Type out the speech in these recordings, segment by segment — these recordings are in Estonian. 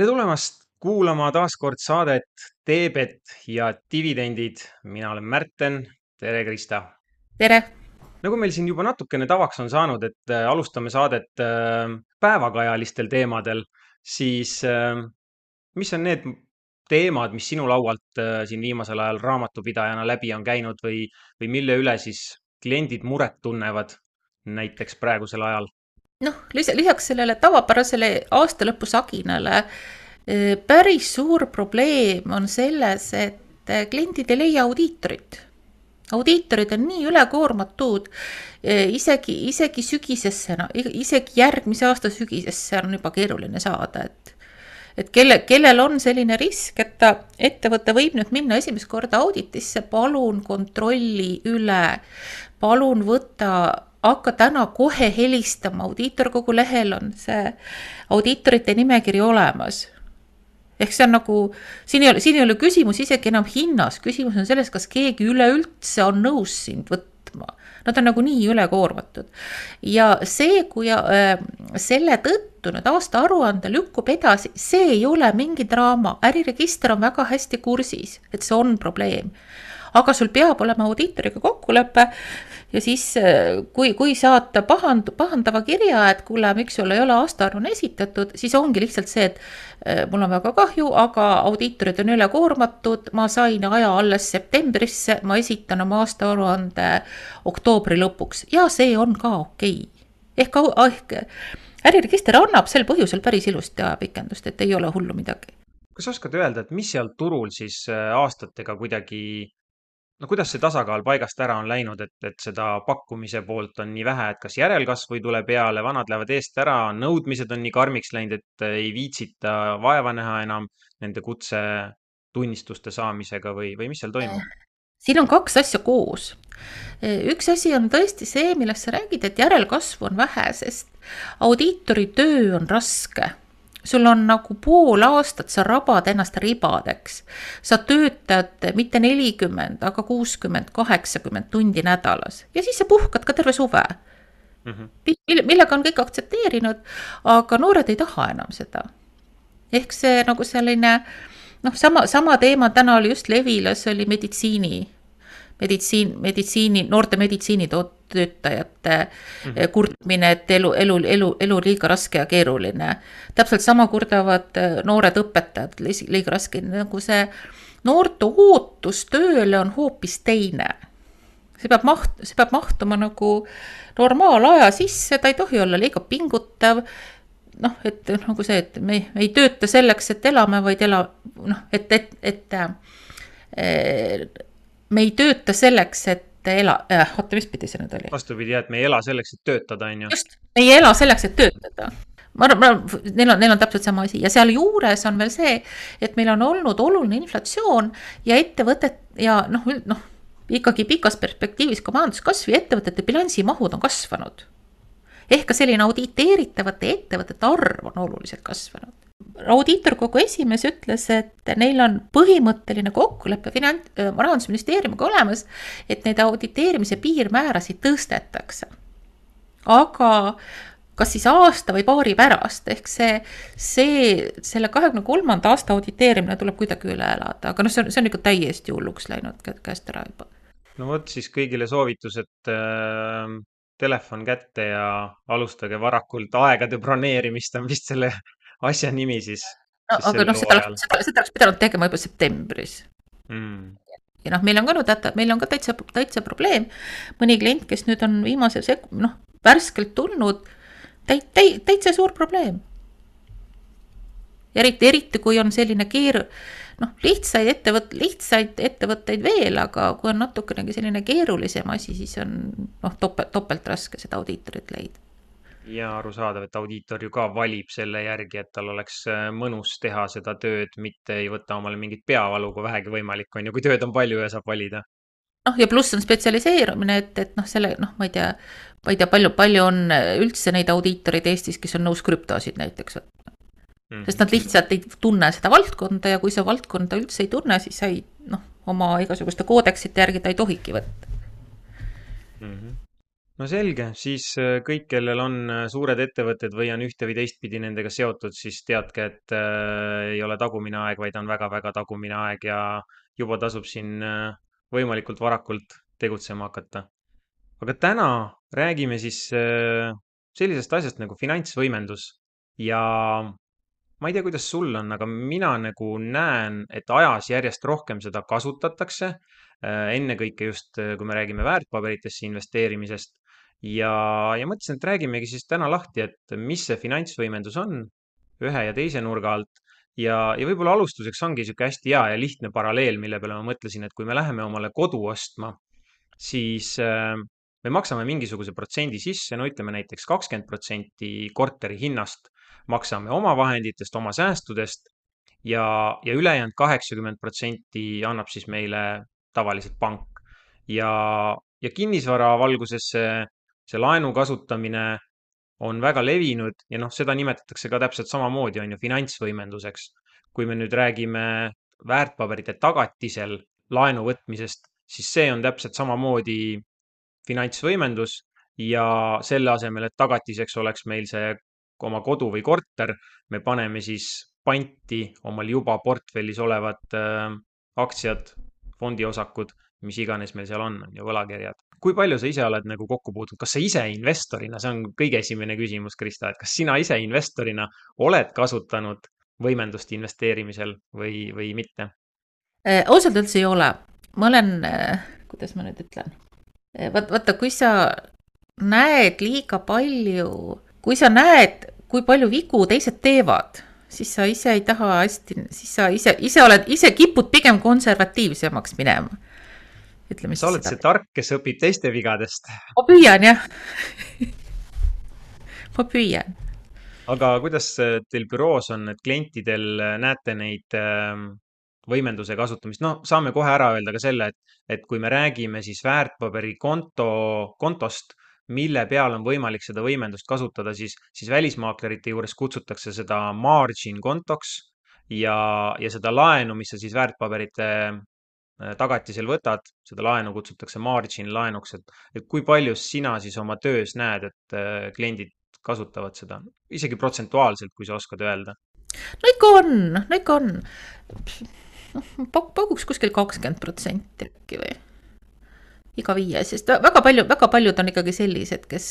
tere tulemast kuulama taas kord saadet Teebet ja dividendid. mina olen Märten. tere, Krista. tere. nagu meil siin juba natukene tavaks on saanud, et äh, alustame saadet äh, päevakajalistel teemadel, siis äh, mis on need teemad, mis sinu laualt äh, siin viimasel ajal raamatupidajana läbi on käinud või, või mille üle siis kliendid muret tunnevad näiteks praegusel ajal? noh, lisaks sellele tavapärasele aastalõpusaginale eh, päris suur probleem on selles, et eh, kliendid ei leia audiitorit. audiitorid on nii ülekoormatud, eh, isegi, isegi sügisesse, isegi järgmise aasta sügisesse on juba keeruline saada, et et kelle, kellel on selline risk, et ta, ettevõte võib nüüd minna esimest korda auditisse, palun kontrolli üle, palun võta hakka täna kohe helistama, audiitorkogu lehel on see audiitorite nimekiri olemas. Ehk see on nagu, siin ei ole, siin ei ole küsimus isegi enam hinnas, küsimus on selles, kas keegi üleüldse on nõus sind võtma. Nad on nagu nii ülekoormatud. ja see, kui äh, selle tõttu nüüd aastaaruande lükkub edasi, see ei ole mingi draama, äriregister on väga hästi kursis, et see on probleem aga sul peab olema audiitoriga kokkulepe ja siis, äh, kui, kui saata pahand-, pahandava kirja, et kuule, miks sul ei ole aastaaruanne esitatud, siis ongi lihtsalt see, et äh, mul on väga kahju, aga audiitorid on ülekoormatud, ma sain aja alles septembrisse, ma esitan oma aastaaruande oktoobri lõpuks ja see on ka okei okay.. ehk, ehk äriregister annab sel põhjusel päris ilusti ajapikendust, et ei ole hullu midagi. kas oskad öelda, et mis seal turul siis äh, aastatega kuidagi no kuidas see tasakaal paigast ära on läinud, et, et seda pakkumise poolt on nii vähe, et kas järelkasv ei tule peale, vanad lähevad eest ära, nõudmised on nii karmiks läinud, et ei viitsita vaeva näha enam nende kutsetunnistuste saamisega või, või mis seal toimub? siin on kaks asja koos. üks asi on tõesti see, millest sa räägid, et järelkasvu on vähe, sest audiitori töö on raske sul on nagu pool aastat, sa rabad ennast ribadeks. sa töötad mitte nelikümmend, aga kuuskümmend, kaheksakümmend tundi nädalas ja siis sa puhkad ka terve suve mm. -hmm. millega on kõik aktsepteerinud, aga noored ei taha enam seda. ehk see nagu selline noh, sama, sama teema täna oli just Levilas oli meditsiini meditsiin, meditsiini, noorte meditsiinitöötajate mm -hmm. kurtmine, et elu, elu, elu, elu liiga raske ja keeruline. täpselt sama kurdavad eh, noored õpetajad, liiga raske, nagu see noorte ootus tööle on hoopis teine. see peab maht-, see peab mahtuma nagu normaalaja sisse, ta ei tohi olla liiga pingutav noh, et nagu see, et me, me ei tööta selleks, et elame, vaid ela-, noh, et, et, et äh, me ei tööta selleks, et ela äh,, oota, mis pidi see nüüd oli? vastupidi, jah, et me ei ela selleks, et töötada, on ju. just, me ei ela selleks, et töötada ma arvan, neil on, neil on täpselt sama asi ja sealjuures on veel see, et meil on olnud oluline inflatsioon ja ettevõtet ja noh, noh ikkagi pikas perspektiivis ka majanduskasv ja ettevõtete bilansimahud on kasvanud. ehk ka selline auditeeritavate ettevõtete arv on oluliselt kasvanud audiitorkogu esimees ütles, et neil on põhimõtteline kokkulepe finants, rahandusministeeriumiga olemas, et neid auditeerimise piirmäärasid tõstetakse. aga kas siis aasta või paari pärast, ehk see, see, selle kahekümne kolmanda aasta auditeerimine tuleb kuidagi üle elada, aga noh, see on, see on ikka täiesti hulluks läinud käest ära juba. no vot siis kõigile soovitus, et äh, telefon kätte ja alustage varakult aegade broneerimist on vist selle asja nimi siis, no aga noh, seda seda, seda oleks pidanud tegema juba septembris mm. ja noh, meil on ka nüüd, meil on ka täitsa, täitsa probleem. mõni klient, kes nüüd on viimase sek-, noh, värskelt tulnud, täit-, täit-, täitsa suur probleem. eriti, eriti kui on selline keer-, noh, lihtsaid ettevõt-, lihtsaid ettevõtteid veel, aga kui on natukenegi selline keerulisem asi, siis on noh, topelt, topelt raske seda audiitorit leida ja arusaadav, et audiitor ju ka valib selle järgi, et tal oleks äh, mõnus teha seda tööd, mitte ei võta omale mingit peavalu, kui vähegi võimalik on ju, kui tööd on palju ja saab valida. noh, ja pluss on spetsialiseerumine, et, et noh, selle noh, ma ei tea, ma ei tea, palju, palju on üldse neid audiitoreid Eestis, kes on nõus krüptosid näiteks võtma mm.. sest nad lihtsalt ei tunne seda valdkonda ja kui sa valdkonda üldse ei tunne, siis sa ei noh, oma igasuguste koodeksite järgi ta ei tohigi võtta mm. -hmm no selge, siis äh, kõik, kellel on äh, suured ettevõtted või on ühte või teistpidi nendega seotud, siis teadke, et äh, ei ole tagumine aeg, vaid on väga-väga tagumine aeg ja juba tasub siin äh, võimalikult varakult tegutsema hakata. aga täna räägime siis äh, sellisest asjast nagu finantsvõimendus ja ma ei tea, kuidas sul on, aga mina nagu näen, et ajas järjest rohkem seda kasutatakse. äh, ennekõike just, kui me räägime väärtpaberitesse investeerimisest. Ja, ja mõtlesin, et räägimegi siis täna lahti, et mis see finantsvõimendus on ühe ja teise nurga alt. ja, ja võib-olla alustuseks ongi niisugune hästi hea ja lihtne paralleel, mille peale ma mõtlesin, et kui me läheme omale kodu ostma, siis äh, me maksame mingisuguse protsendi sisse, no ütleme näiteks kakskümmend protsenti korteri hinnast maksame oma vahenditest, oma säästudest ja, ja ülejäänud kaheksakümmend protsenti annab siis meile tavaliselt pank. ja, ja kinnisvara valguses see, see laenu kasutamine on väga levinud ja noh, seda nimetatakse ka täpselt samamoodi, on ju, finantsvõimenduseks. kui me nüüd räägime väärtpaberite tagatisel laenu võtmisest, siis see on täpselt samamoodi finantsvõimendus ja selle asemel, et tagatiseks oleks meil see oma kodu või korter, me paneme siis panti omal juba portfellis olevad äh, aktsiad, fondiosakud, mis iganes meil seal on, on ju, võlakirjad. Kui palju sa ise oled nagu kokku puutunud, kas sa ise investorina, see on kõige esimene küsimus, Krista, et kas sina ise investorina oled kasutanud võimendust investeerimisel või, või mitte? Äh, ausalt öeldes ei ole, ma olen, äh, kuidas ma nüüd ütlen, äh, vaat vaata, kui sa näed liiga palju kui sa näed, kui palju vigu teised teevad, siis sa ise ei taha hästi, siis sa ise, ise oled, ise kipud pigem konservatiivsemaks minema. Ütleme siis. sa oled see tark, kes õpib teiste vigadest. ma püüan jah ma püüan. aga kuidas teil büroos on, et klientidel näete neid ähm, võimenduse kasutamist, no saame kohe ära öelda ka selle, et, et kui me räägime siis väärtpaberikonto, kontost mille peal on võimalik seda võimendust kasutada, siis, siis välismaaklerite juures kutsutakse seda margin kontoks ja, ja seda laenu, mis sa siis väärtpaberite äh, tagatisel võtad, seda laenu kutsutakse margin laenuks, et, et kui palju sina siis oma töös näed, et äh, kliendid kasutavad seda, isegi protsentuaalselt, kui sa oskad öelda? no ikka on, no ikka on. noh, pakuks kuskil kakskümmend protsenti äkki või iga viie, sest väga palju, väga paljud on ikkagi sellised, kes,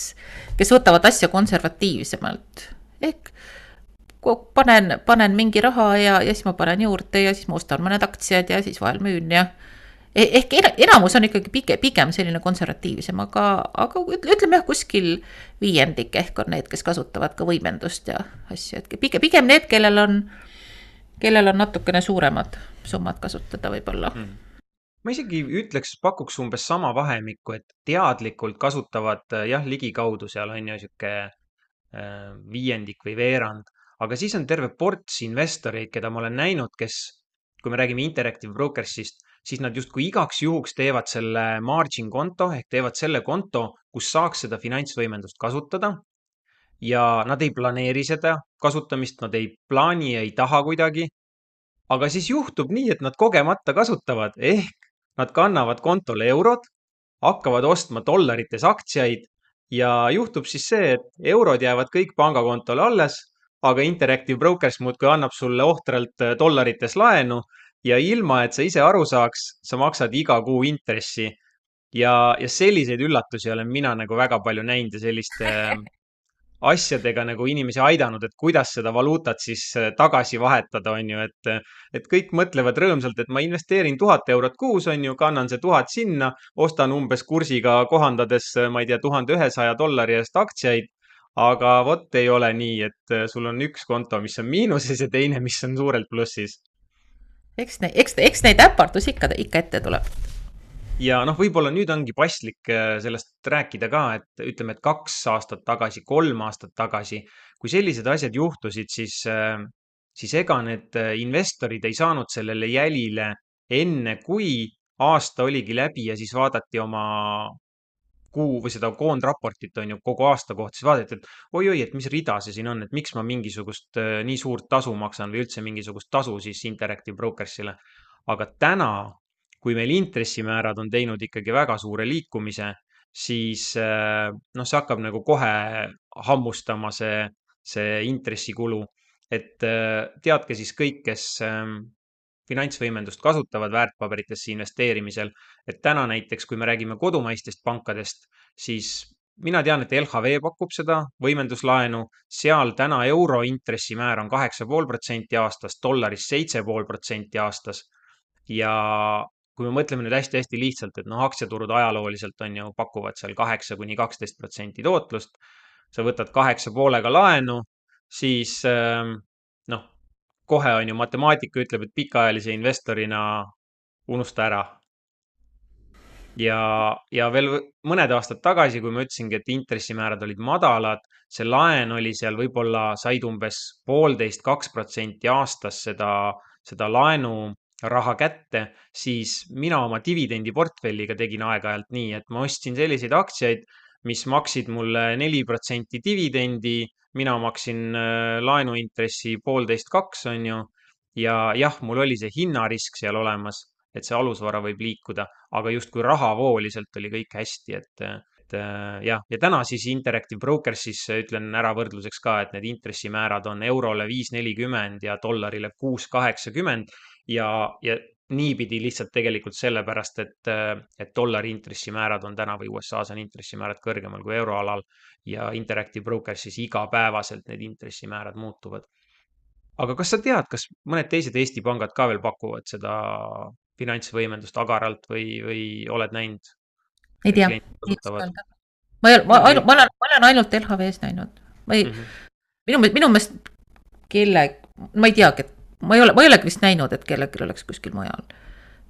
kes võtavad asja konservatiivsemalt. ehk panen, panen mingi raha ja, ja siis ma panen juurde ja siis ma ostan mõned aktsiad ja siis vahel müün ja e-, ehk enamus on ikkagi pigem, pigem selline konservatiivsem, aga, aga ütleme jah, kuskil viiendik ehk on need, kes kasutavad ka võimendust ja asju, et pigem, pigem need, kellel on, kellel on natukene suuremad summad kasutada võib-olla. Mm. Ma isegi ütleks, pakuks umbes sama vahemikku, et teadlikult kasutavad jah, ligikaudu seal on ju sihuke äh, viiendik või veerand, aga siis on terve ports investoreid, keda ma olen näinud, kes, kui me räägime Interactive Brokersist, siis nad justkui igaks juhuks teevad selle margin konto ehk teevad selle konto, kus saaks seda finantsvõimendust kasutada. ja nad ei planeeri seda kasutamist, nad ei plaani, ei taha kuidagi. aga siis juhtub nii, et nad kogemata kasutavad ehk Nad kannavad kontole eurod, hakkavad ostma dollarites aktsiaid ja juhtub siis see, et eurod jäävad kõik pangakontole alles, aga Interactive Brokers muudkui annab sulle ohtralt äh, dollarites laenu ja ilma, et sa ise aru saaks, sa maksad iga kuu intressi. ja, ja selliseid üllatusi olen mina nagu väga palju näinud ja selliste asjadega nagu inimesi aidanud, et kuidas seda valuutat siis äh, tagasi vahetada, on ju, et, et kõik mõtlevad rõõmsalt, et ma investeerin tuhat eurot kuus, on ju, kannan see tuhat sinna, ostan umbes kursiga kohandades, äh, ma ei tea, tuhande ühesaja dollari eest aktsiaid. Aga vot ei ole nii, et äh, sul on üks konto, mis on miinuses ja teine, mis on suurelt plussis. eks, eks, eks neid äpardusi ikka, ikka ette tuleb ja noh, võib-olla nüüd ongi paslik äh, sellest rääkida ka, et ütleme, et kaks aastat tagasi, kolm aastat tagasi, kui sellised asjad juhtusid, siis, äh, siis ega need investorid ei saanud sellele jälile enne, kui aasta oligi läbi ja siis vaadati oma kuu või seda koondraportit on ju kogu aasta kohta, siis vaadati, et oi-oi, et mis rida see siin on, et miks ma mingisugust nii suurt tasu maksan või üldse mingisugust tasu siis Interactive Brokersile. aga täna kui meil intressimäärad on teinud ikkagi väga suure liikumise siis noh, see hakkab nagu kohe hammustama, see, see intressikulu. et teadke siis kõik, kes ähm, finantsvõimendust kasutavad väärtpaberitesse investeerimisel, et täna näiteks, kui me räägime kodumaistest pankadest, siis mina tean, et LHV pakub seda võimenduslaenu, seal täna euro intressimäär on kaheksa pool protsenti aastas, dollaris seitse pool protsenti aastas. ja kui me mõtleme nüüd hästi-hästi lihtsalt, et noh, aktsiaturud ajalooliselt on ju, pakuvad seal kaheksa kuni kaksteist protsenti tootlust. sa võtad kaheksa poolega laenu, siis ähm, noh, kohe on ju matemaatika ütleb, et pikaajalise investorina unusta ära. Ja, ja veel mõned aastad tagasi, kui ma ütlesingi, et intressimäärad olid madalad, see laen oli seal võib-olla said umbes poolteist, kaks protsenti aastas seda, seda laenuraha kätte, siis mina oma dividendiportfelliga tegin aeg-ajalt nii, et ma ostsin selliseid aktsiaid, mis maksid mulle neli protsenti dividendi, mina maksin äh, laenuintressi poolteist, kaks, on ju. ja jah, mul oli see hinnarisk seal olemas et see alusvara võib liikuda, aga justkui rahavooliselt oli kõik hästi, et, et äh, jah, ja täna siis Interactive Brokers'is ütlen ära võrdluseks ka, et need intressimäärad on eurole viis nelikümmend ja dollarile kuus kaheksakümmend ja, ja niipidi lihtsalt tegelikult sellepärast, et, et dollari intressimäärad on täna või USA-s on intressimäärad kõrgemal kui euroalal ja Interactive Brokers'is igapäevaselt need intressimäärad muutuvad. aga kas sa tead, kas mõned teised Eesti pangad ka veel pakuvad seda finantsvõimendust agaralt või, või oled näinud? ei tea, ma ei ole, ma ainult, ma olen, ma olen ainult LHV-s näinud, ma ei mm, -hmm. minu, minu meelest kelle, ma ei teagi, et ma ei ole, ma ei olegi vist näinud, et kellelgi oleks kuskil mujal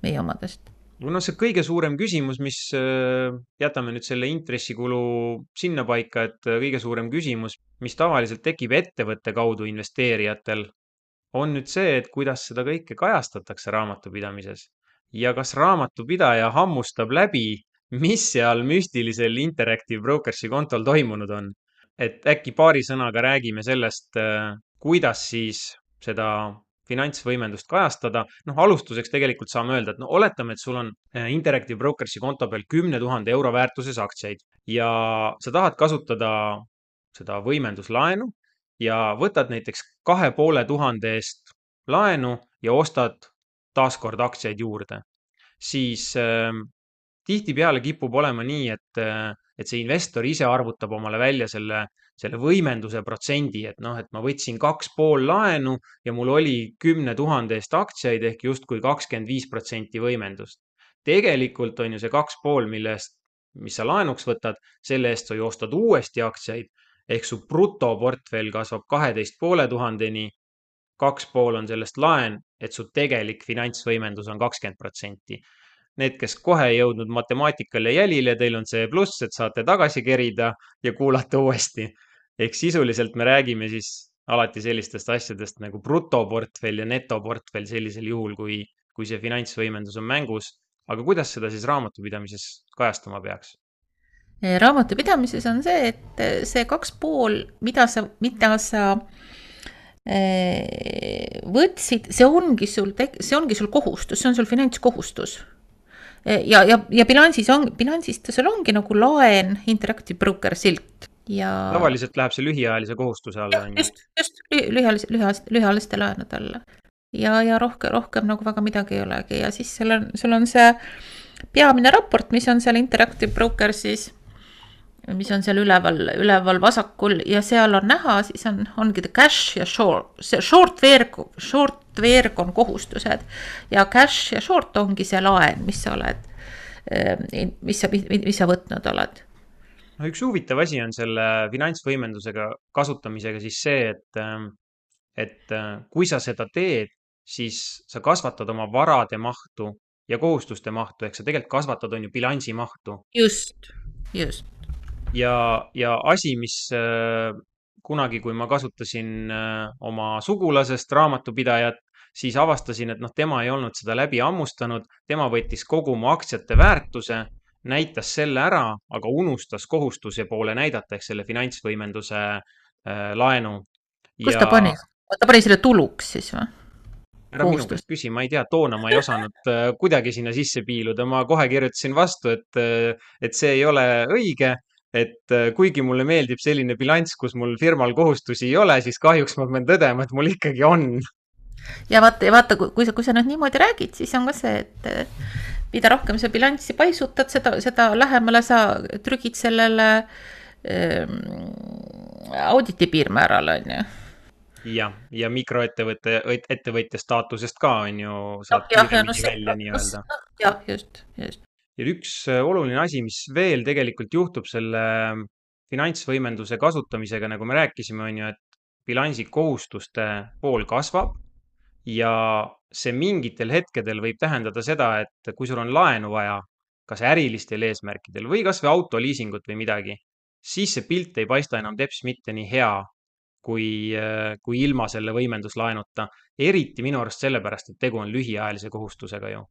meie omadest. no see kõige suurem küsimus, mis äh, jätame nüüd selle intressikulu sinnapaika, et äh, kõige suurem küsimus, mis tavaliselt tekib ettevõtte kaudu investeerijatel, on nüüd see, et kuidas seda kõike kajastatakse raamatupidamises ja kas raamatupidaja hammustab läbi, mis seal müstilisel Interactive Brokersi kontol toimunud on. et äkki paari sõnaga räägime sellest, äh, kuidas siis seda finantsvõimendust kajastada. noh, alustuseks tegelikult saame öelda, et no oletame, et sul on äh, Interactive Brokersi konto peal kümne tuhande euro väärtuses aktsiaid ja sa tahad kasutada seda võimenduslaenu ja võtad näiteks kahe poole tuhande eest laenu ja ostad taaskord aktsiaid juurde, siis äh, tihtipeale kipub olema nii, et, äh, et see investor ise arvutab omale välja selle, selle võimenduse protsendi, et noh, et ma võtsin kaks pool laenu ja mul oli kümne tuhande eest aktsiaid ehk justkui kakskümmend viis protsenti võimendust. tegelikult on ju see kaks pool, mille eest, mis sa laenuks võtad, selle eest sa ju ostad uuesti aktsiaid ehk su brutoportfell kasvab kaheteist poole tuhandeni kaks pool on sellest laen, et su tegelik finantsvõimendus on kakskümmend protsenti. Need, kes kohe ei jõudnud matemaatikale jälile, teil on see pluss, et saate tagasi kerida ja kuulata uuesti. Ehk sisuliselt me räägime siis alati sellistest asjadest nagu brutoportfell ja netoportfell sellisel juhul, kui, kui see finantsvõimendus on mängus. aga kuidas seda siis raamatupidamises kajastama peaks? raamatupidamises on see, et see kaks pool, mida sa, mida sa Äh, võtsid, see ongi sul, see ongi sul kohustus, see on sul finantskohustus. Äh, ja, ja, ja bilansis on, bilansis sul ongi nagu laen Interactive Broker silt ja. tavaliselt läheb see lühiajalise kohustuse alla. just, just lühiajalise, lühiajaliste, lühiajaliste laenude alla. ja, ja rohkem, rohkem nagu väga midagi ei olegi ja siis sul on, sul on see peamine raport, mis on seal Interactive Brokersis mis on seal üleval, üleval vasakul ja seal on näha, siis on, ongi the cash ja short, see short veerg, short veerg on kohustused ja cash ja short ongi see laen, mis sa oled, eh, mis sa, mis sa võtnud oled. No üks huvitav asi on selle finantsvõimendusega kasutamisega siis see, et, et kui sa seda teed, siis sa kasvatad oma varade mahtu ja kohustuste mahtu, ehk sa tegelikult kasvatad, on ju, bilansi mahtu. just, just ja, ja asi, mis äh, kunagi, kui ma kasutasin äh, oma sugulasest raamatupidajat, siis avastasin, et noh, tema ei olnud seda läbi hammustanud, tema võttis kogu mu aktsiate väärtuse, näitas selle ära, aga unustas kohustuse poole näidata ehk selle finantsvõimenduse äh, laenu. kus ja... ta pani? ta pani selle tuluks siis või? ära minu käest küsi, ma ei tea, toona ma ei osanud äh, kuidagi sinna sisse piiluda, ma kohe kirjutasin vastu, et, äh, et see ei ole õige. et äh, kuigi mulle meeldib selline bilanss, kus mul firmal kohustusi ei ole, siis kahjuks ma pean tõdema, et mul ikkagi on. ja vaata, ja vaata, kui sa, kui sa nüüd niimoodi räägid, siis on ka see, et mida rohkem sa bilanssi paisutad, seda, seda lähemale sa trügid sellele ähm, auditi piirmäärale, on ju jah, ja mikroettevõtte, ettevõtja staatusest ka on ju, saad no kiiremini see, välja no, nii-öelda. jah, just, just. ja üks äh, oluline asi, mis veel tegelikult juhtub selle ähm, finantsvõimenduse kasutamisega, nagu me rääkisime, on ju, et bilansi kohustuste pool kasvab ja see mingitel hetkedel võib tähendada seda, et kui sul on laenu vaja, kas ärilistel eesmärkidel või kasvõi autoliisingut või midagi, siis see pilt ei paista enam teps mitte nii hea, kui, äh, kui ilma selle võimenduslaenuta. eriti minu arust sellepärast, et tegu on lühiajalise kohustusega ju.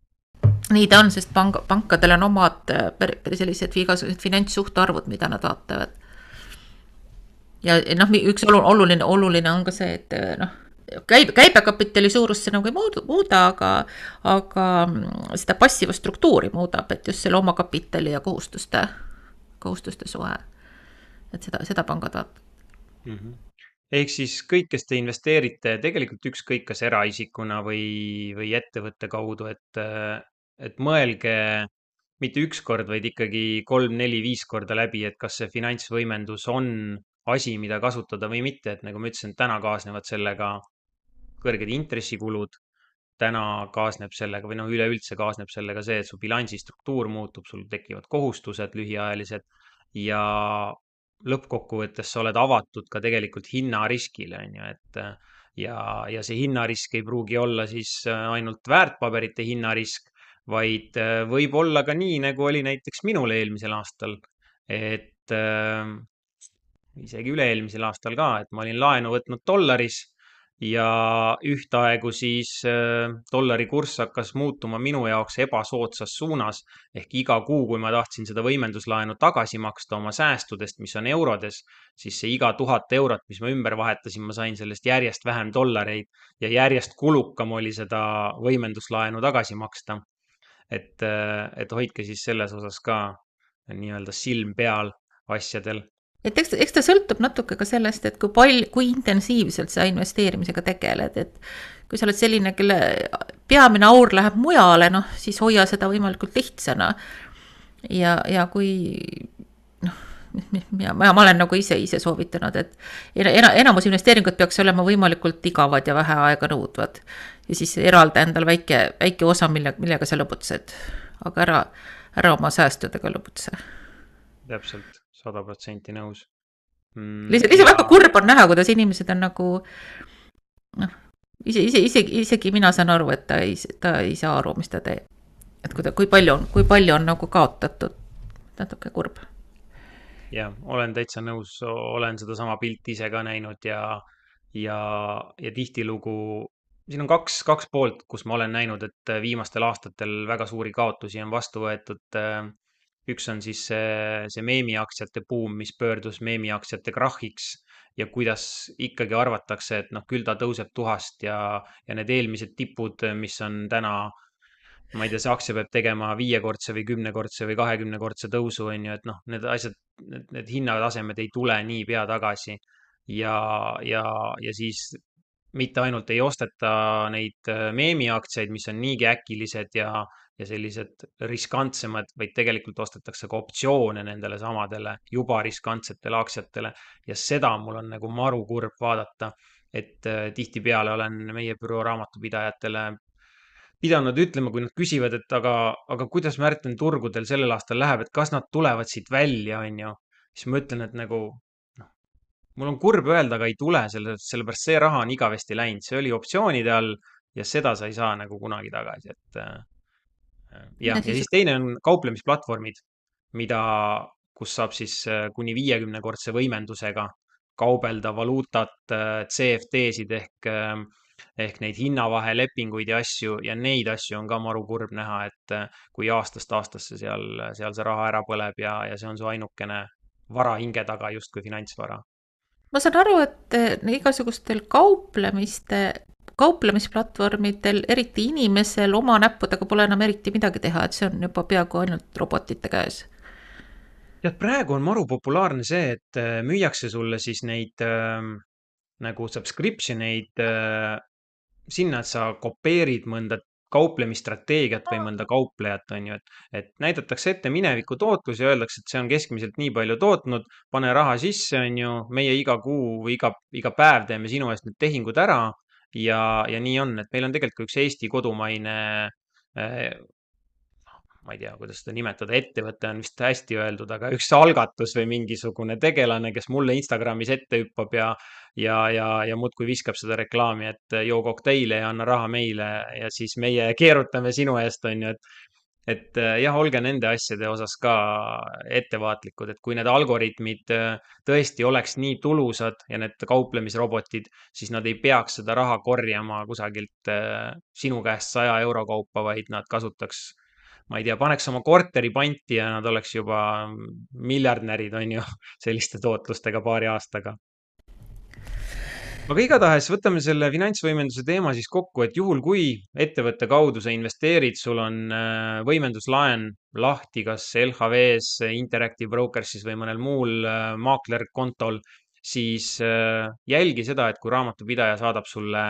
nii ta on, sest pank, pankadel on omad äh, sellised igasugused finantssuhtarvud, mida nad vaatavad. ja noh, üks oluline, oluline on ka see, et äh, noh, käib, käibekapitali suurust see nagu ei muuda, muuda, aga, aga mm, seda passiva struktuuri muudab, et just selle omakapitali ja kohustuste, kohustuste suhe. et seda, seda pangad vaatavad mm. -hmm ehk siis kõik, kes te investeerite tegelikult ükskõik, kas eraisikuna või, või ettevõtte kaudu, et, et mõelge mitte üks kord, vaid ikkagi kolm-neli-viis korda läbi, et kas see finantsvõimendus on asi, mida kasutada või mitte, et nagu ma ütlesin, täna kaasnevad sellega kõrged intressikulud. täna kaasneb sellega või noh, üleüldse kaasneb sellega see, et su bilansi struktuur muutub, sul tekivad kohustused lühiajalised ja lõppkokkuvõttes sa oled avatud ka tegelikult hinnariskile, on ju, et ja, ja see hinnarisk ei pruugi olla siis ainult väärtpaberite hinnarisk, vaid võib olla ka nii, nagu oli näiteks minul eelmisel aastal. et äh, isegi üle-eelmisel aastal ka, et ma olin laenu võtnud dollaris ja ühtaegu siis äh, dollari kurss hakkas muutuma minu jaoks ebasoodsas suunas. ehk iga kuu, kui ma tahtsin seda võimenduslaenu tagasi maksta oma säästudest, mis on eurodes, siis see iga tuhat eurot, mis ma ümber vahetasin, ma sain sellest järjest vähem dollareid ja järjest kulukam oli seda võimenduslaenu tagasi maksta. et, äh, et hoidke siis selles osas ka nii-öelda silm peal asjadel et eks, eks ta sõltub natuke ka sellest, et kui palju, kui intensiivselt sa investeerimisega tegeled, et kui sa oled selline, kelle peamine aur läheb mujale, noh, siis hoia seda võimalikult lihtsana. ja, ja kui noh, ja ma, ma olen nagu ise, ise soovitanud, et ena, enamus investeeringud peaks olema võimalikult igavad ja vähe aega nõudvad. ja siis eralda endale väike, väike osa, mille, millega sa lõbutsed, aga ära, ära oma säästudega lõbutse. täpselt sada protsenti nõus mm,. lihtsalt, lihtsalt ja... väga kurb on näha, kuidas inimesed on nagu noh, ise, ise, isegi, isegi mina saan aru, et ta ei, ta ei saa aru, mis ta teeb. et kui ta, kui palju on, kui palju on nagu kaotatud, natuke kurb. jah, olen täitsa nõus, olen sedasama pilti ise ka näinud ja, ja, ja tihtilugu siin on kaks, kaks poolt, kus ma olen näinud, et viimastel aastatel väga suuri kaotusi on vastu võetud äh, üks on siis see, see meemiaktsiate buum, mis pöördus meemiaktsiate krahhiks ja kuidas ikkagi arvatakse, et noh, küll ta tõuseb tuhast ja, ja need eelmised tipud, mis on täna, ma ei tea, see aktsia peab tegema viiekordse või kümnekordse või kahekümnekordse tõusu, on ju, et noh, need asjad, need, need hinnatasemed ei tule niipea tagasi. ja, ja, ja siis mitte ainult ei osteta neid meemiaktsiaid, mis on niigi äkilised ja, ja sellised riskantsemad, vaid tegelikult ostetakse ka optsioone nendele samadele juba riskantsetele aktsiatele ja seda mul on nagu maru kurb vaadata, et äh, tihtipeale olen meie büroo raamatupidajatele pidanud ütlema, kui nad küsivad, et aga, aga kuidas Märten turgudel sellel aastal läheb, et kas nad tulevad siit välja, on ju. siis ma ütlen, et nagu noh, mul on kurb öelda, aga ei tule, selle, sellepärast see raha on igavesti läinud, see oli optsioonide all ja seda sa ei saa nagu kunagi tagasi, et äh, jah, ja siis teine on kauplemisplatvormid, mida, kus saab siis äh, kuni viiekümnekordse võimendusega kaubelda valuutat, äh, CFD-sid ehk, ähm, ehk neid hinnavahelepinguid ja asju ja neid asju on ka maru kurb näha, et äh, kui aastast aastasse seal, seal see raha ära põleb ja, ja see on su ainukene vara hinge taga justkui finantsvara. ma saan aru, et igasugustel kauplemiste kauplemisplatvormidel, eriti inimesel oma näppudega pole enam eriti midagi teha, et see on juba peaaegu ainult robotite käes. tead, praegu on maru populaarne see, et äh, müüakse sulle siis neid äh, nagu subscription eid äh, sinna, et sa kopeerid mõnda kauplemisstrateegiat või mõnda kauplejat, on ju, et, et näidatakse ette mineviku tootlus ja öeldakse, et see on keskmiselt nii palju tootnud, pane raha sisse, on ju, meie iga kuu või iga, iga päev teeme sinu eest need tehingud ära ja, ja nii on, et meil on tegelikult üks Eesti kodumaine äh, ma ei tea, kuidas seda nimetada, ettevõte on vist hästi öeldud, aga üks algatus või mingisugune tegelane, kes mulle Instagramis ette hüppab ja, ja, ja, ja muudkui viskab seda reklaami, et joo kokteile ja anna raha meile ja siis meie keerutame sinu eest, on ju, et et jah, olge nende asjade osas ka ettevaatlikud, et kui need algoritmid tõesti oleks nii tulusad ja need kauplemisrobotid, siis nad ei peaks seda raha korjama kusagilt sinu käest saja euro kaupa, vaid nad kasutaks ma ei tea, paneks oma korteri panti ja nad oleks juba miljardärid, on ju, selliste tootlustega paari aastaga. Aga igatahes võtame selle finantsvõimenduse teema siis kokku, et juhul, kui ettevõtte kaudu sa investeerid, sul on äh, võimenduslaen lahti, kas LHV-s, Interactive Brokersis või mõnel muul äh, maaklerkontol, siis äh, jälgi seda, et kui raamatupidaja saadab sulle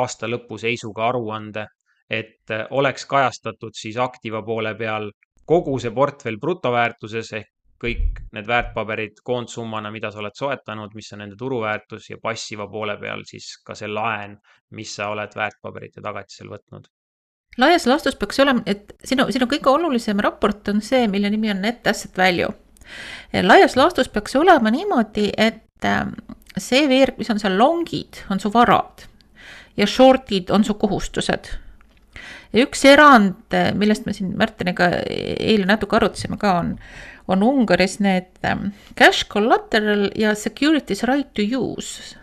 aasta lõpu seisuga aruande, et oleks kajastatud siis aktiva poole peal kogu see portfell brutoväärtuses ehk kõik need väärtpaberid koondsummana, mida sa oled soetanud, mis on nende turuväärtus ja passiva poole peal siis ka see laen, mis sa oled väärtpaberite tagatisel võtnud. laias laastus peaks olema, et sinu, sinu kõige olulisem raport on see, mille nimi on net asset value. laias laastus peaks olema niimoodi, et ähm, see veerg, mis on seal long'id, on su varad ja short'id on su kohustused ja üks erand, millest me siin Märteniga eile natuke arutasime ka, on, on Ungaris need ähm, cash collateral ja securities right to use.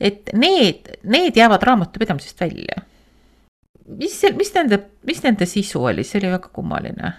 et need, need jäävad raamatupidamisest välja. mis, mis nende, mis nende sisu oli, see oli väga kummaline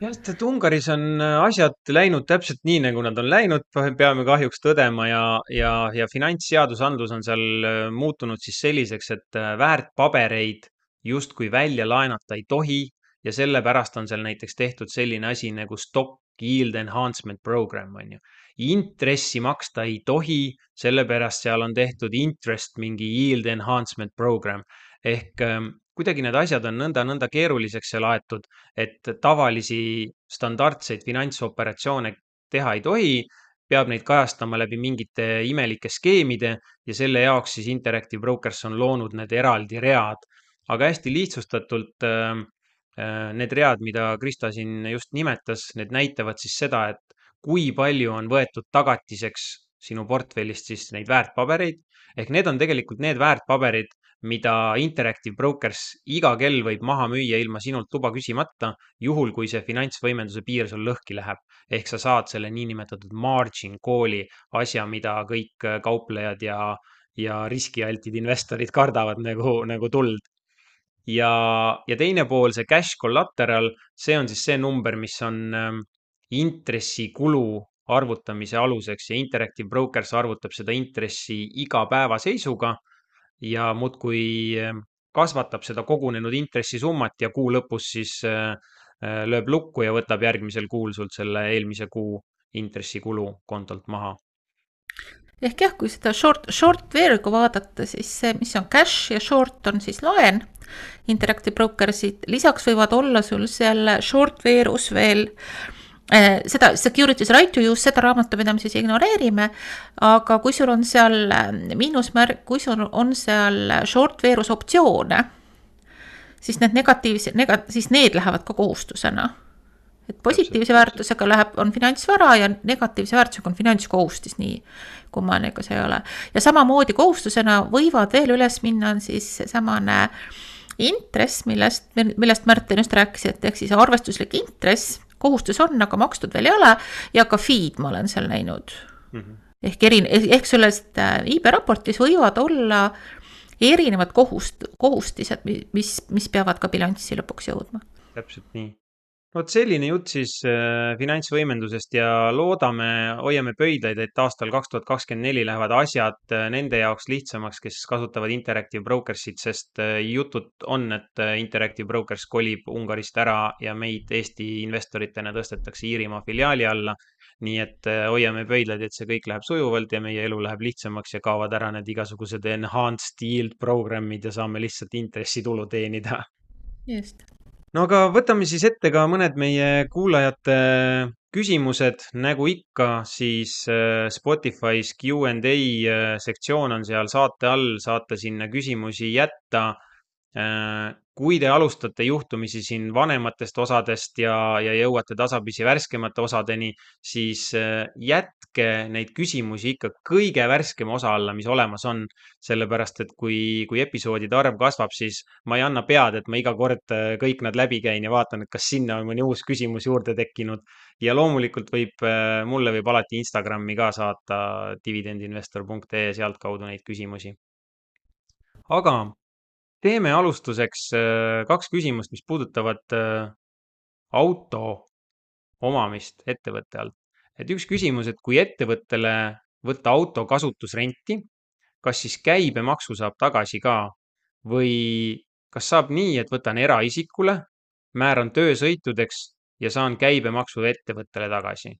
jah, sest et Ungaris on äh, asjad läinud täpselt nii, nagu nad on läinud, peame kahjuks tõdema ja, ja, ja finantsseadusandlus on seal äh, muutunud siis selliseks, et äh, väärtpabereid justkui välja laenata ei tohi ja sellepärast on seal näiteks tehtud selline asi nagu stock yield enhancement program on ju. intressi maksta ei tohi, sellepärast seal on tehtud interest mingi yield enhancement program ehk ähm, kuidagi need asjad on nõnda-nõnda keeruliseks seal aetud, et tavalisi standardseid finantsoperatsioone teha ei tohi, peab neid kajastama läbi mingite imelike skeemide ja selle jaoks siis Interactive Brokers on loonud need eraldi read aga hästi lihtsustatult ähm, äh, need read, mida Krista siin just nimetas, need näitavad siis seda, et kui palju on võetud tagatiseks sinu portfellist siis neid väärtpabereid ehk need on tegelikult need väärtpaberid, mida Interactive Brokers iga kell võib maha müüa ilma sinult luba küsimata, juhul kui see finantsvõimenduse piir sul lõhki läheb. ehk sa saad selle niinimetatud margin call'i asja, mida kõik kauplejad ja, ja riskialtid investorid kardavad nagu, nagu tuld ja, ja teine pool, see cash collateral, see on siis see number, mis on ähm, intressikulu arvutamise aluseks ja Interactive Brokers arvutab seda intressi iga päeva seisuga ja muudkui ähm, kasvatab seda kogunenud intressisummat ja kuu lõpus siis äh, äh, lööb lukku ja võtab järgmisel kuul sult selle eelmise kuu intressikulu kontolt maha. Ehk jah, kui seda short, short veergu vaadata, siis see, mis on cash ja short on siis laen, Interactive Brokersid, lisaks võivad olla sul seal short veerus veel eh, seda securities right to use, seda raamatupidamises ignoreerime, aga kui sul on seal miinusmärk, kui sul on seal short veerus optsioone, siis need negatiivsed, nega-, siis need lähevad ka kohustusena. Et positiivse väärtusega läheb, on finantsvara ja negatiivse väärtusega on finantskohustis, nii kummaline kui see ei ole. ja samamoodi kohustusena võivad veel üles minna, on siis seesamane intress, millest, millest Märten just rääkis, et ehk siis arvestuslik intress, kohustus on, aga makstud veel ei ole ja ka fee'd ma olen seal näinud mm. -hmm. ehk eri, ehk sellest äh, iibe raportis võivad olla erinevad kohust, kohustised, mis, mis peavad ka bilanssi lõpuks jõudma. täpselt nii vot selline jutt siis äh, finantsvõimendusest ja loodame, hoiame pöidlaid, et aastal kaks tuhat kakskümmend neli lähevad asjad äh, nende jaoks lihtsamaks, kes kasutavad Interactive Brokersit, sest äh, jutud on, et Interactive Brokers kolib Ungarist ära ja meid Eesti investoritena tõstetakse Iirimaa filiaali alla. nii et hoiame pöidlaid, et see kõik läheb sujuvalt ja meie elu läheb lihtsamaks ja kaovad ära need igasugused enhanced yield programmid ja saame lihtsalt intressitulu teenida just no aga võtame siis ette ka mõned meie kuulajate küsimused, nagu ikka, siis äh, Spotify's Q and A äh, sektsioon on seal saate all, saate sinna küsimusi jätta. Äh, kui te alustate juhtumisi siin vanematest osadest ja, ja jõuate tasapisi värskemate osadeni, siis jätke neid küsimusi ikka kõige värskema osa alla, mis olemas on. sellepärast, et kui, kui episoodide arv kasvab, siis ma ei anna pead, et ma iga kord kõik nad läbi käin ja vaatan, et kas sinna on mõni uus küsimus juurde tekkinud. ja loomulikult võib, mulle võib alati Instagrami ka saata dividendinvestor.ee sealtkaudu neid küsimusi. aga teeme alustuseks äh, kaks küsimust, mis puudutavad äh, auto omamist ettevõtte alt. et üks küsimus, et kui ettevõttele võtta auto kasutusrenti, kas siis käibemaksu saab tagasi ka või kas saab nii, et võtan eraisikule, määran töösõitudeks ja saan käibemaksu ettevõttele tagasi?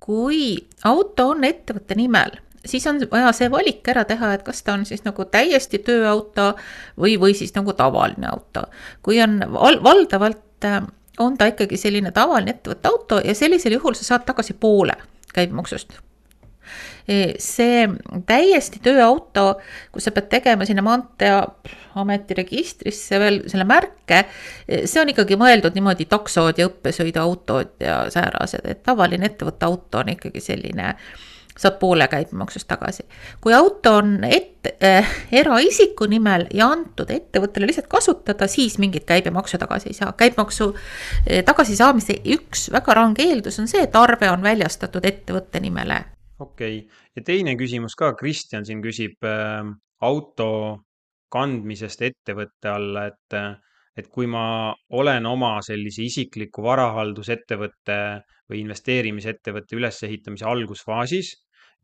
kui auto on ettevõtte nimel siis on vaja see valik ära teha, et kas ta on siis nagu täiesti tööauto või, või siis nagu tavaline auto. kui on val valdavalt, äh, on ta ikkagi selline tavaline ettevõtte auto ja sellisel juhul sa saad tagasi poole käibemaksust see täiesti tööauto, kus sa pead tegema sinna Maanteeameti registrisse veel selle märke, see on ikkagi mõeldud niimoodi taksod ja õppesõiduautod ja säärased, et tavaline ettevõtte auto on ikkagi selline saad poole käibemaksust tagasi. kui auto on et- äh,, eraisiku nimel ja antud ettevõttele lihtsalt kasutada, siis mingit käibemaksu tagasi ei saa. käibemaksu äh, tagasisaamise üks väga range eeldus on see, et arve on väljastatud ettevõtte nimele. okei okay., ja teine küsimus ka, Kristjan siin küsib äh, auto kandmisest ettevõtte alla, et äh, et kui ma olen oma sellise isikliku varahaldusettevõtte või investeerimisettevõtte ülesehitamise algusfaasis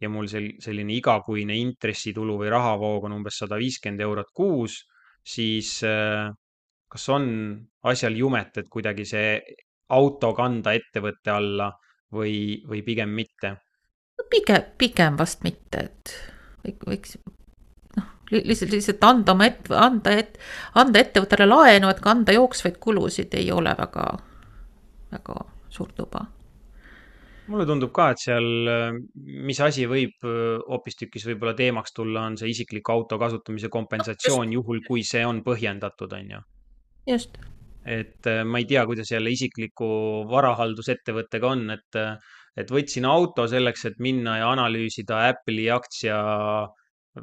ja mul sel-, selline igakuine intressitulu või rahavoog on umbes sada viiskümmend eurot kuus, siis äh, kas on asjal jumet, et kuidagi see auto kanda ettevõtte alla või, või pigem mitte? pigem, pigem vast mitte, et võiks noh, lihtsalt, lihtsalt anda oma et-, anda et-, anda ettevõttele laenu, et kanda jooksvaid kulusid ei ole väga, väga suurt luba mulle tundub ka, et seal, mis asi võib hoopistükkis võib-olla teemaks tulla, on see isikliku auto kasutamise kompensatsioon, juhul kui see on põhjendatud, on ju. just. et ma ei tea, kuidas jälle isikliku varahaldusettevõttega on, et, et võtsin auto selleks, et minna ja analüüsida Apple'i aktsia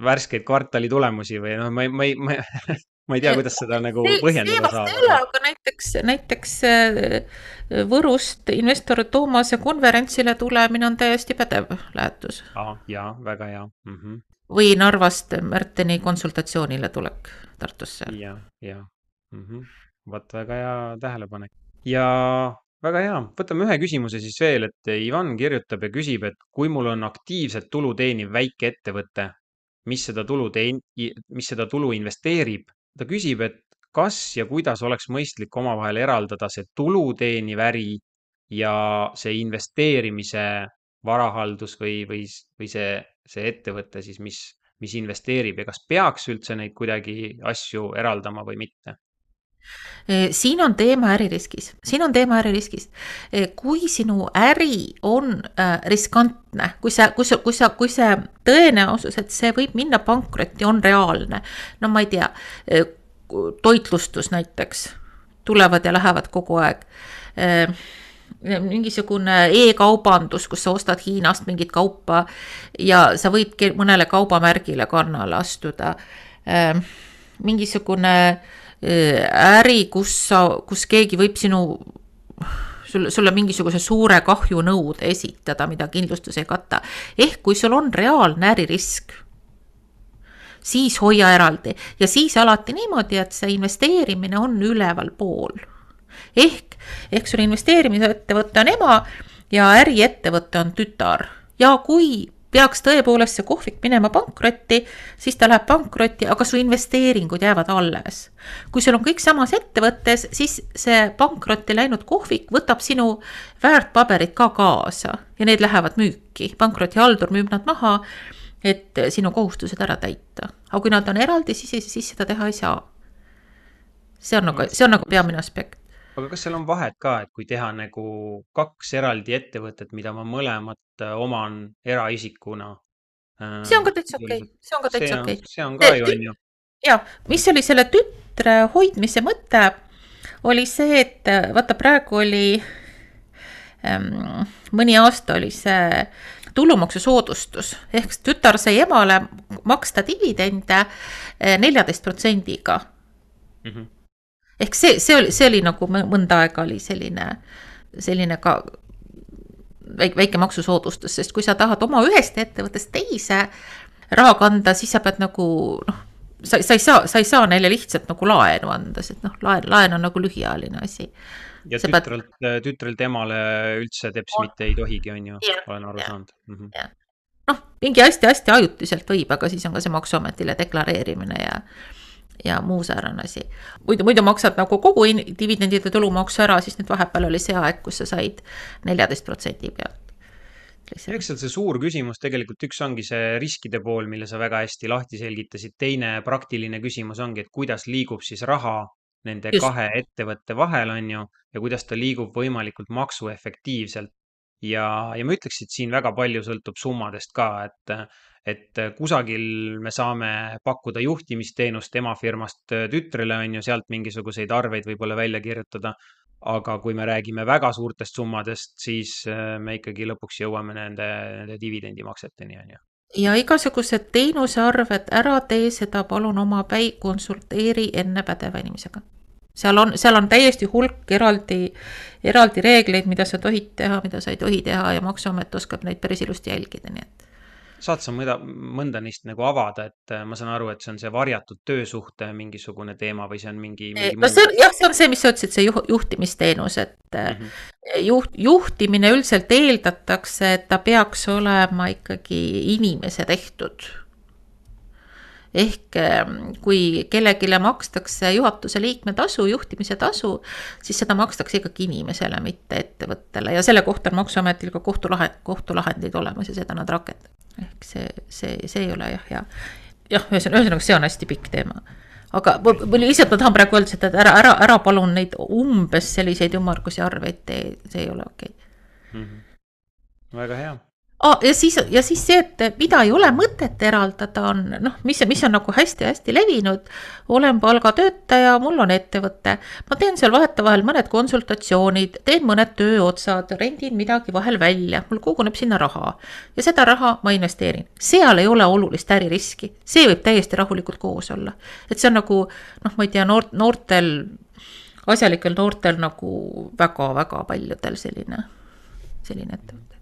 värskeid kvartali tulemusi või noh, ma ei, ma ei, ma ei ma ei tea, kuidas seda nagu põhjendada saab. aga näiteks, näiteks äh, Võrust investor Toomase konverentsile tulemine on täiesti pädev lähetus ah,. jaa, väga hea mm. -hmm. või Narvast Märteni konsultatsioonile tulek Tartusse ja,. jah mm -hmm.. vot väga hea tähelepanek ja väga hea, võtame ühe küsimuse siis veel, et Ivan kirjutab ja küsib, et kui mul on aktiivselt tulu teeniv väikeettevõte, mis seda tulu teen-, mis seda tulu investeerib ta küsib, et kas ja kuidas oleks mõistlik omavahel eraldada see tulu teeniv äri ja see investeerimise varahaldus või, või, või see, see ettevõte siis, mis, mis investeerib ja kas peaks üldse neid kuidagi asju eraldama või mitte? Siin on teema äririskis, siin on teema äririskis. kui sinu äri on äh, riskantne, kui sa, kui sa, kui sa, kui see tõenäosus, et see võib minna pankrotti, on reaalne. no ma ei tea, toitlustus näiteks, tulevad ja lähevad kogu aeg mingisugune e-kaubandus, kus sa ostad Hiinast mingit kaupa ja sa võid mõnele kaubamärgile kannale astuda. mingisugune äri, kus sa, kus keegi võib sinu, sulle, sulle mingisuguse suure kahjunõude esitada, mida kindlustus ei kata. ehk kui sul on reaalne äririsk, siis hoia eraldi. Ja siis alati niimoodi, et see investeerimine on ülevalpool ehk, ehk sul investeerimisettevõte on ema ja äriettevõte on tütar. Ja kui peaks tõepoolest see kohvik minema pankrotti, siis ta läheb pankrotti, aga su investeeringud jäävad alles. kui sul on kõik samas ettevõttes, siis see pankrotti läinud kohvik võtab sinu väärtpaberid ka kaasa ja need lähevad müüki. pankrotihaldur müüb nad maha, et sinu kohustused ära täita. aga kui nad on eraldi, siis, siis seda teha ei saa. see on nagu, see on nagu peamine aspekt aga kas seal on vahet ka, et kui teha nagu kaks eraldi ettevõtet, mida ma mõlemat äh, oman eraisikuna? see on ka äh, täitsa okei okay., see on ka täitsa okei see on ka ju, on ju. ja mis oli selle tütre hoidmise mõte, oli see, et äh, vaata, praegu oli ähm, mõni aasta oli see tulumaksusoodustus ehk tütar sai emale maksta dividende neljateist protsendiga Mhm. Ehk see, see oli, see oli nagu mõ- mõnda aega oli selline, selline ka väike, väike maksusoodustus, sest kui sa tahad oma ühest ettevõttest teise raha kanda, siis sa pead nagu noh, sa, sa ei saa, sa ei saa neile lihtsalt nagu laenu anda, sest noh, laen, laen on nagu lühiajaline asi. ja sa pead- tütrelt, tütrelt emale üldse teps mitte ei tohigi, on ju, olen aru jah. saanud mm. -hmm. noh, mingi hästi-hästi ajutiselt võib, aga siis on ka see maksuametile deklareerimine ja ja muu säärane asi. muidu, muidu maksad nagu kogu dividendide tulumaksu ära, siis nüüd vahepeal oli see aeg, kus sa said neljateist protsendi pealt. eks seal see suur küsimus tegelikult üks ongi see riskide pool, mille sa väga hästi lahti selgitasid. teine praktiline küsimus ongi, et kuidas liigub siis raha nende Just. kahe ettevõtte vahel, on ju, ja kuidas ta liigub võimalikult maksuefektiivselt. Ja, ja ma ütleks, et siin väga palju sõltub summadest ka, et, et kusagil me saame pakkuda juhtimisteenust emafirmast tütrele, on ju, sealt mingisuguseid arveid võib-olla välja kirjutada. aga kui me räägime väga suurtest summadest, siis äh, me ikkagi lõpuks jõuame nende, nende dividendimakseteni, on ju. ja igasugused teenusearved, ära tee seda palun omapäi, konsulteeri enne pädeva inimesega. Seal on, seal on täiesti hulk eraldi, eraldi reegleid, mida sa tohid teha, mida sa ei tohi teha ja Maksuamet oskab neid päris ilusti jälgida, nii et. saad sa mõnda, mõnda neist nagu avada, et äh, ma saan aru, et see on see varjatud töösuhte mingisugune teema või see on mingi, mingi no see on jah, see on see, mis sa ütlesid, see juh, juhtimisteenus, et mm. -hmm. juht, juhtimine üldiselt eeldatakse, et ta peaks olema ikkagi inimese tehtud. Ehk ähm, kui kellelegi makstakse juhatuse liikme tasu, juhtimise tasu, siis seda makstakse ikkagi inimesele, mitte ettevõttele ja selle kohta on Maksuametil ka kohtulahend, kohtulahendid olemas ja seda nad rakendavad. ehk see, see, see ei ole jah, hea. jah, ühesõnaga, see on hästi pikk teema aga ma lihtsalt ma tahan praegu öelda seda, et ära, ära, ära palun neid umbes selliseid ümmargusi arveid tee, see ei ole okei okay. Mhm. väga hea. Ah, ja siis, ja siis see, et mida ei ole mõtet eraldada, on noh, mis, mis on nagu hästi-hästi levinud. olen palgatöötaja, mul on ettevõte, ma teen seal vahetevahel mõned konsultatsioonid, teen mõned tööotsad, rendin midagi vahel välja, mul koguneb sinna raha. Ja seda raha ma investeerin. seal ei ole olulist äririski, see võib täiesti rahulikult koos olla, et see on nagu noh, ma ei tea, noort, noortel, asjalikel noortel nagu väga-väga paljudel selline, selline ettevõte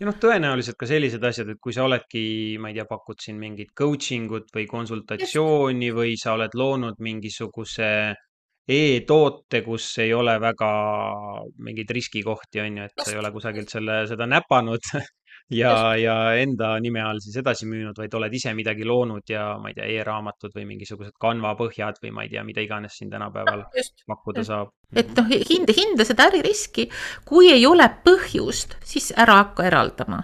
ja noh, tõenäoliselt ka sellised asjad, et kui sa oledki, ma ei tea, pakud siin mingit coaching ut või konsultatsiooni või sa oled loonud mingisuguse e-toote, kus ei ole väga mingeid riskikohti, on ju, et sa ei ole kusagilt selle, seda näpanud ja, ja enda nime all siis edasi müünud, vaid oled ise midagi loonud ja ma ei tea e, e-raamatud või mingisugused Canva põhjad või ma ei tea, mida iganes siin tänapäeval just pakkuda saab. et noh, hinda, hinda seda äririski, kui ei ole põhjust, siis ära hakka eraldama.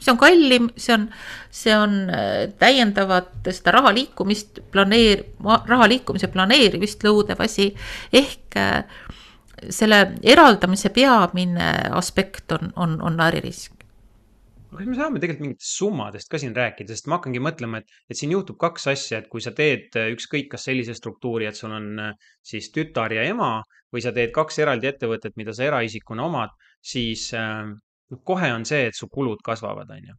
see on kallim, see on, see on äh, täiendavat seda raha liikumist planeer-, raha liikumise planeerimist lõudev asi. ehk äh, selle eraldamise peamine aspekt on, on, on äririsk aga kas me saame tegelikult mingitest summadest ka siin rääkida, sest ma hakkangi mõtlema, et, et siin juhtub kaks asja, et kui sa teed äh, ükskõik kas sellise struktuuri, et sul on äh, siis tütar ja ema või sa teed kaks eraldi ettevõtet, mida sa eraisikuna omad, siis äh, kohe on see, et su kulud kasvavad, on ju.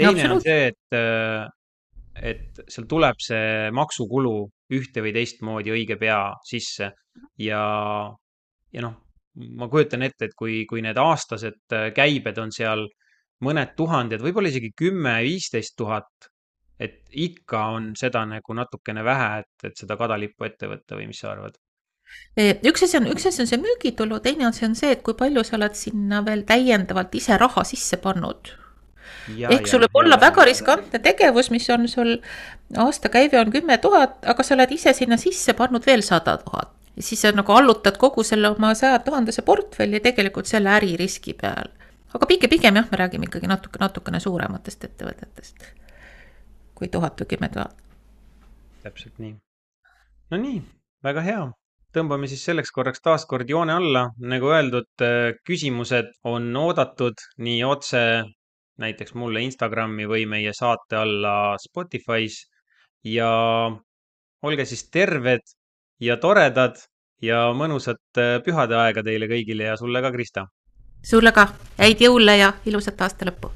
teine on see, et, et seal tuleb see maksukulu ühte või teistmoodi õige pea sisse ja, ja noh, ma kujutan ette, et kui, kui need aastased käibed on seal mõned tuhanded, võib-olla isegi kümme, viisteist tuhat, et ikka on seda nagu natukene vähe, et, et seda kadalippu ette võtta või mis sa arvad? üks asi on, üks asi on see müügitulu, teine asi on see, et kui palju sa oled sinna veel täiendavalt ise raha sisse pannud. ehk sul võib olla väga riskantne tegevus, mis on sul, aastakäive on kümme tuhat, aga sa oled ise sinna sisse pannud veel sada tuhat. siis sa nagu allutad kogu selle oma saja tuhandese portfelli tegelikult selle äririski peal. Aga pigem, pigem jah, me räägime ikkagi natuke, natukene suurematest ettevõtetest kui tuhat või kümme tuhat. täpselt nii. no nii, väga hea tõmbame siis selleks korraks taas kord joone alla. nagu öeldud, äh, küsimused on oodatud nii otse näiteks mulle Instagrami või meie saate alla Spotify's ja olge siis terved ja toredad ja mõnusat äh, pühade aega teile kõigile ja sulle ka, Krista. Sulle ka, häid jõule ja ilusat aasta lõppu